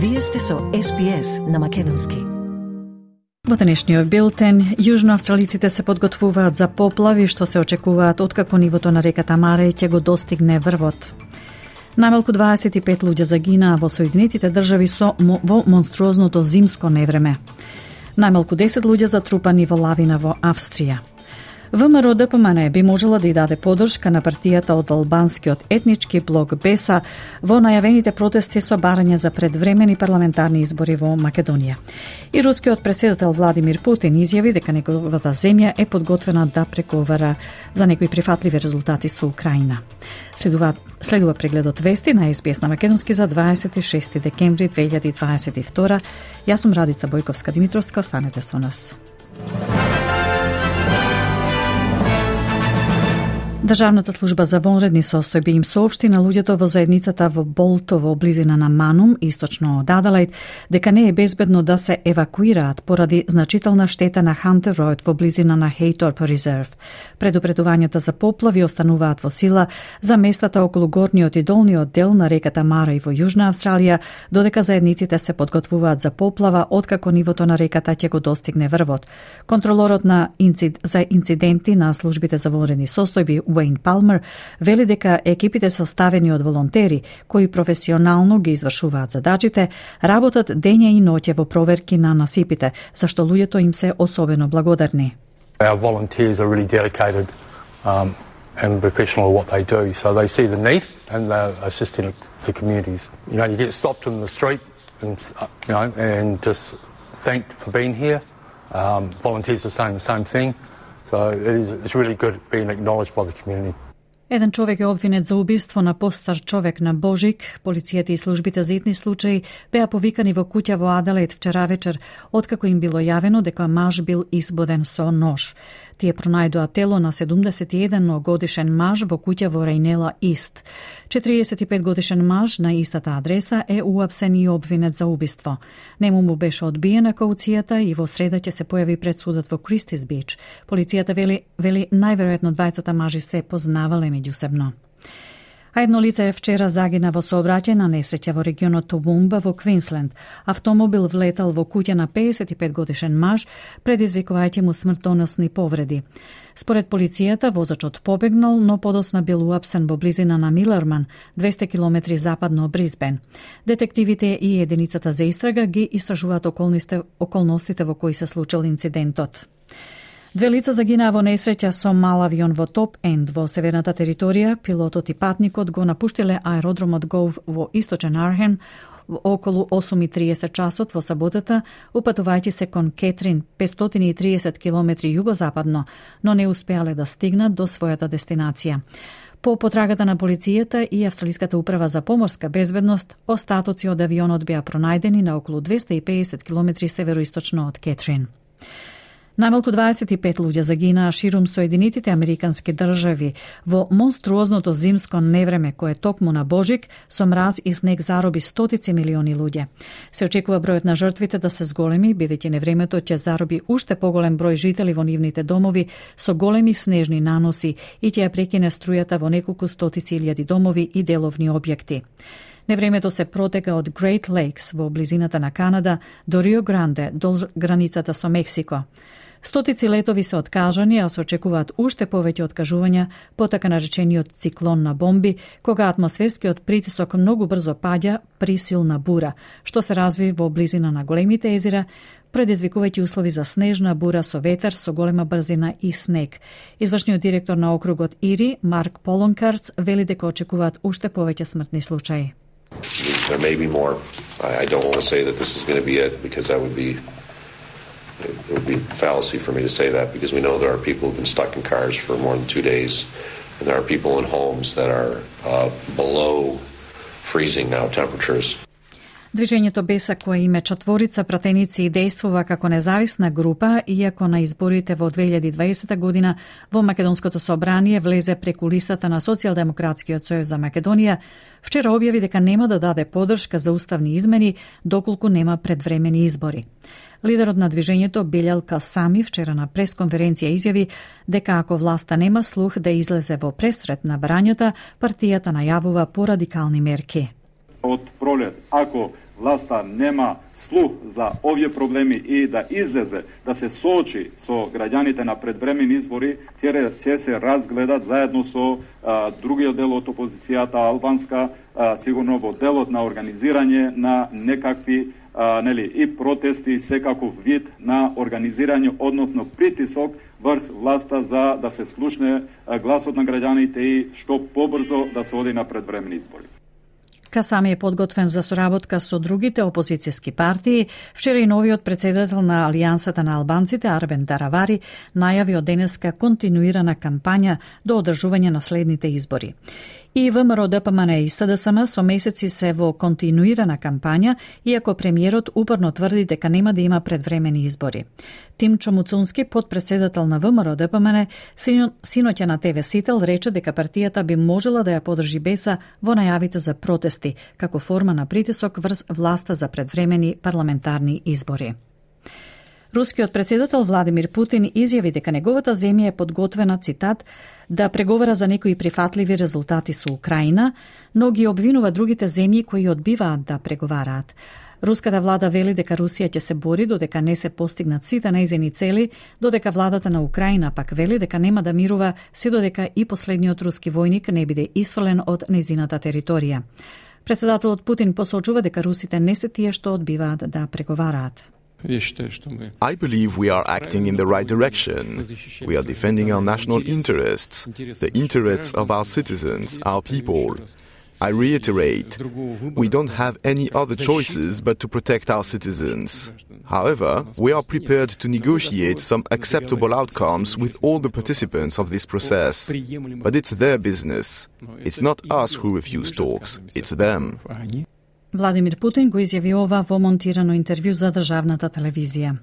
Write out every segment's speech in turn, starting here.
Вие сте со SPS на Македонски. Во денешниот билтен, јужноавстралиците се подготвуваат за поплави што се очекуваат откако нивото на реката Маре ќе го достигне врвот. Најмалку 25 луѓе загинаа во Соединетите држави со во монструозното зимско невреме. Најмалку 10 луѓе затрупани во лавина во Австрија. ВМРО ДПМН да би можела да ја даде подршка на партијата од албанскиот етнички блок БЕСА во најавените протести со барање за предвремени парламентарни избори во Македонија. И рускиот преседател Владимир Путин изјави дека неговата земја е подготвена да преговара за некои прифатливи резултати со Украина. Следува, следува прегледот вести на СПС на Македонски за 26 декември 2022. Јас сум Радица Бојковска Димитровска, останете со нас. Државната служба за вонредни состојби им соопшти на луѓето во заедницата во Болтово близина на Манум, источно од Адалајд, дека не е безбедно да се евакуираат поради значителна штета на Хантеројд во близина на Хейторп Резерв. Предупредувањата за поплави остануваат во сила за местата околу горниот и долниот дел на реката Мара и во Јужна Австралија, додека заедниците се подготвуваат за поплава откако нивото на реката ќе го достигне врвот. Контролорот на инцид... за инциденти на службите за вонредни состојби Уейн Палмер вели дека екипите составени од волонтери кои професионално ги извршуваат задачите, работат дење и ноќе во проверки на насипите, за што луѓето им се особено благодарни. Our volunteers are really dedicated um, and professional at what they do, so they see the need and they're assisting the communities. You know, you get stopped in the street and, uh, you know, and just thanked for being here. Um, volunteers are saying the same thing, so it is, it's really good being acknowledged by the community. Еден човек е обвинет за убиство на постар човек на Божик. Полицијата и службите за итни случаи беа повикани во куќа во Аделаид вчера вечер, откако им било јавено дека маж бил избоден со нож. Тие пронајдоа тело на 71 годишен маж во куќа во Рейнела Ист. 45 годишен маж на истата адреса е уапсен и обвинет за убиство. Нему му беше одбиена кауцијата и во среда ќе се појави пред судот во Кристис Бич. Полицијата вели, вели најверојатно двајцата мажи се познавале меѓусебно а едно лице вчера загина во сообраќајна несреќа во регионот Тубумба во Квинсленд. Автомобил влетал во куќа на 55 годишен маж, предизвикувајќи му смртоносни повреди. Според полицијата, возачот побегнал, но подосна бил уапсен во близина на Милерман, 200 км западно од Бризбен. Детективите и единицата за истрага ги истражуваат околностите во кои се случил инцидентот. Две лица загинаа во несреќа со мал авион во Топ Енд во северната територија. Пилотот и патникот го напуштиле аеродромот Гов во источен Архен во околу 8.30 часот во саботата, упатувајќи се кон Кетрин 530 км југозападно, но не успеале да стигнат до својата дестинација. По потрагата на полицијата и Австралиската управа за поморска безбедност, остатоци од авионот беа пронајдени на околу 250 км североисточно од Кетрин. Најмалку 25 луѓе загинаа ширум Соединетите Американски држави во монструозното зимско невреме кое токму на Божик со мраз и снег зароби стотици милиони луѓе. Се очекува бројот на жртвите да се зголеми, бидејќи невремето ќе зароби уште поголем број жители во нивните домови со големи снежни наноси и ќе ја прекине струјата во неколку стотици илјади домови и деловни објекти. Невремето се протега од Great Lakes во близината на Канада до Рио Гранде, до границата со Мексико. Стотици летови се откажани, а се очекуваат уште повеќе откажувања по така наречениот циклон на бомби, кога атмосферскиот притисок многу брзо паѓа при силна бура, што се разви во близина на големите езера, предизвикувајќи услови за снежна бура со ветер со голема брзина и снег. Извршниот директор на округот Ири, Марк Полонкарц, вели дека очекуваат уште повеќе смртни случаи. There may be more. I don't want to say that this is going to be it because that would be it would be fallacy for me to say that because we know there are people who've been stuck in cars for more than two days, and there are people in homes that are uh, below freezing now temperatures. Движењето Беса кое име Четворица пратеници и действува како независна група, иако на изборите во 2020 година во Македонското собрание влезе преку листата на Социјалдемократскиот сојуз за Македонија, вчера објави дека нема да даде подршка за уставни измени доколку нема предвремени избори. Лидерот на движењето Белјал Касами вчера на пресконференција изјави дека ако власта нема слух да излезе во пресрет на барањата, партијата најавува порадикални мерки. Од пролет, ако власта нема слух за овие проблеми и да излезе, да се соочи со граѓаните на предвремени избори, ќе се разгледат заедно со а, другиот дел од опозицијата албанска, а, сигурно во делот на организирање на некакви а, нели, и протести и секаков вид на организирање, односно притисок врз власта за да се слушне гласот на граѓаните и што побрзо да се оди на предвремени избори. Касами е подготвен за соработка со другите опозицијски партии. Вчера и новиот председател на Алијансата на албанците Арбен Даравари најави од денеска континуирана кампања до одржување на следните избори. И ВМРО ДПМН да и СДСМ со месеци се во континуирана кампања, иако премиерот упорно тврди дека нема да има предвремени избори. Тим Чомуцунски, подпредседател на ВМРО да ДПМН, синоќа на ТВ Сител рече дека партијата би можела да ја подржи Беса во најавите за протести, како форма на притисок врз власта за предвремени парламентарни избори. Рускиот председател Владимир Путин изјави дека неговата земја е подготвена, цитат, да преговара за некои прифатливи резултати со Украина, но ги обвинува другите земји кои одбиваат да преговараат. Руската влада вели дека Русија ќе се бори додека не се постигнат сите најзени цели, додека владата на Украина пак вели дека нема да мирува се додека и последниот руски војник не биде исфрлен од незината територија. Председателот Путин посочува дека русите не се тие што одбиваат да преговараат. I believe we are acting in the right direction. We are defending our national interests, the interests of our citizens, our people. I reiterate, we don't have any other choices but to protect our citizens. However, we are prepared to negotiate some acceptable outcomes with all the participants of this process. But it's their business. It's not us who refuse talks, it's them. Владимир Путин го изјави ова во монтирано интервју за државната телевизија.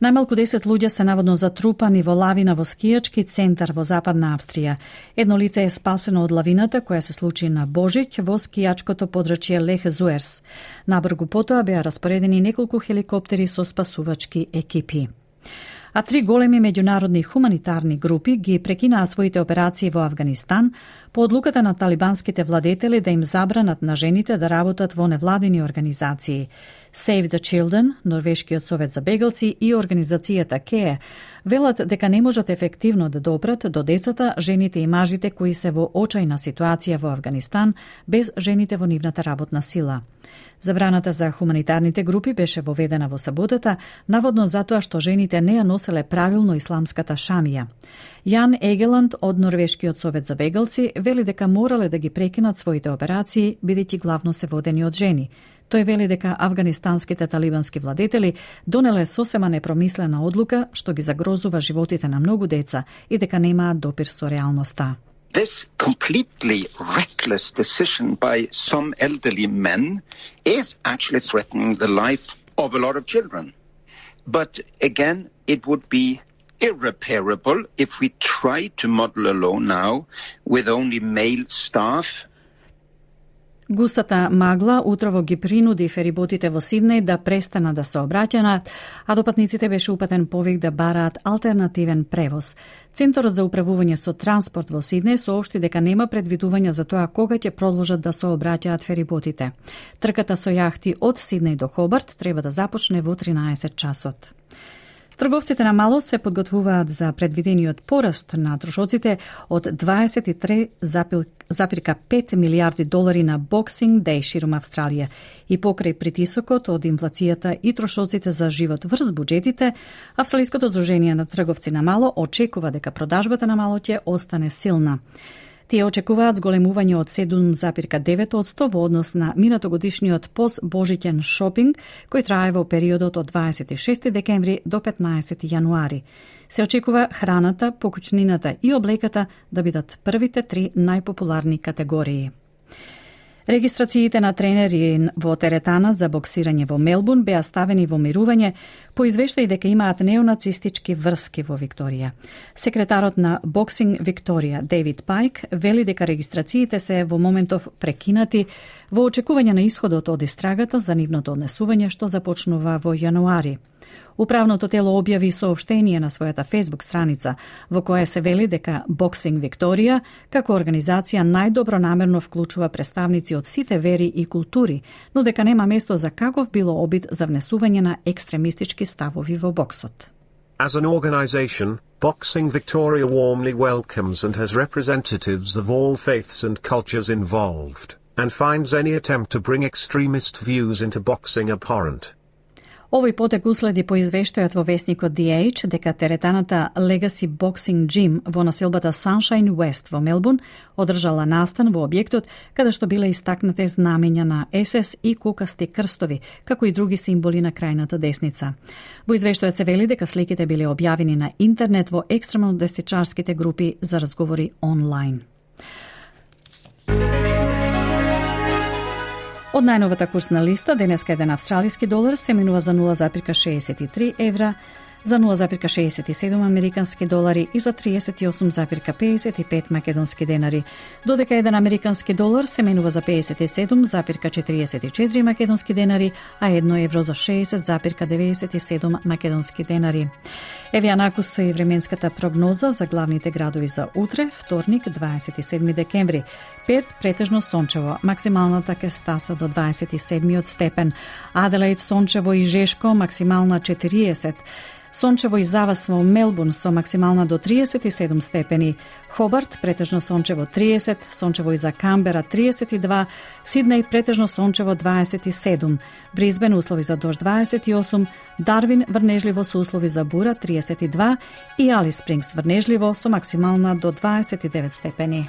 Најмалку 10 луѓе се наводно затрупани во лавина во скијачки центар во Западна Австрија. Едно лице е спасено од лавината која се случи на Божик во скијачкото подрачје Лех Зуерс. Набргу потоа беа распоредени неколку хеликоптери со спасувачки екипи а три големи меѓународни хуманитарни групи ги прекинаа своите операции во Афганистан по одлуката на талибанските владетели да им забранат на жените да работат во невладени организации. Save the Children, Норвешкиот совет за бегалци и организацијата КЕЕ велат дека не можат ефективно да допрат до децата, жените и мажите кои се во очајна ситуација во Афганистан без жените во нивната работна сила. Забраната за хуманитарните групи беше воведена во саботата, наводно затоа што жените не ја носеле правилно исламската шамија. Јан Егеланд од Норвешкиот совет за бегалци вели дека морале да ги прекинат своите операции, бидејќи главно се водени од жени. Тој вели дека афганистанските талибански владетели донеле сосема непромислена одлука што ги загрозува животите на многу деца и дека немаат допир со реалноста. This completely reckless decision by some elderly men is actually threatening the life of a lot of children. But again, it would be irreparable if we try to model a law now with only male staff Густата магла утрово ги принуди фериботите во Сиднеј да престанат да се обраќаат, а допатниците беше упатен повик да бараат алтернативен превоз. Центарот за управување со транспорт во Сиднеј соопшти дека нема предвидувања за тоа кога ќе продолжат да се обраќаат фериботите. Трката со јахти од Сиднеј до Хобарт треба да започне во 13 часот. Трговците на мало се подготвуваат за предвидениот пораст на трошоците од 23,5 милиарди долари на Boxing Day ширум Австралија и покрај притисокот од инфлацијата и трошоците за живот врз буџетите, Австралиското здружение на трговци на мало очекува дека продажбата на мало ќе остане силна. Тие очекуваат зголемување од 7,9% во однос на минатогодишниот пост Божиќен шопинг, кој трае во периодот од 26 декември до 15 јануари. Се очекува храната, покучнината и облеката да бидат првите три најпопуларни категории. Регистрациите на тренери во теретана за боксирање во Мелбурн беа ставени во мирување по извештај дека имаат неонацистички врски во Викторија. Секретарот на Боксинг Викторија, Дейвид Пайк, вели дека регистрациите се во моментов прекинати во очекување на исходот од истрагата за нивното однесување што започнува во јануари. Управното тело објави сообштение на својата Facebook страница, во која се вели дека Boxing Викторија, како организација најдобро намерно вклучува представници од сите вери и култури, но дека нема место за каков било обид за внесување на екстремистички ставови во боксот. As an organization, Boxing Victoria warmly welcomes and has representatives of all faiths and cultures involved, and finds any attempt to bring extremist views into boxing abhorrent. Овој потек уследи по извештајот во вестникот DH дека теретаната Legacy Boxing Gym во населбата Sunshine West во Мелбурн одржала настан во објектот каде што биле истакнате знамења на СС и кукасти крстови, како и други символи на крајната десница. Во извештајот се вели дека сликите биле објавени на интернет во екстремно дестичарските групи за разговори онлайн. Од најновата курсна листа, денеска еден австралиски долар се минува за 0,63 евра, за 0,67 американски долари и за 38,55 македонски денари, додека еден американски долар се менува за 57,44 македонски денари, а едно евро за 60,97 македонски денари. Еве ја накусо и временската прогноза за главните градови за утре, вторник, 27 декември. Перт претежно сончево, максималната ке стаса до 27 степен. Аделаид сончево и Жешко, максимална 40. Сончево и завас во Мелбурн со максимална до 37 степени. Хобарт претежно сончево 30, сончево и за Камбера 32, Сиднеј претежно сончево 27, Бризбен услови за дожд 28, Дарвин врнежливо со услови за бура 32 и Алис Спрингс врнежливо со максимална до 29 степени.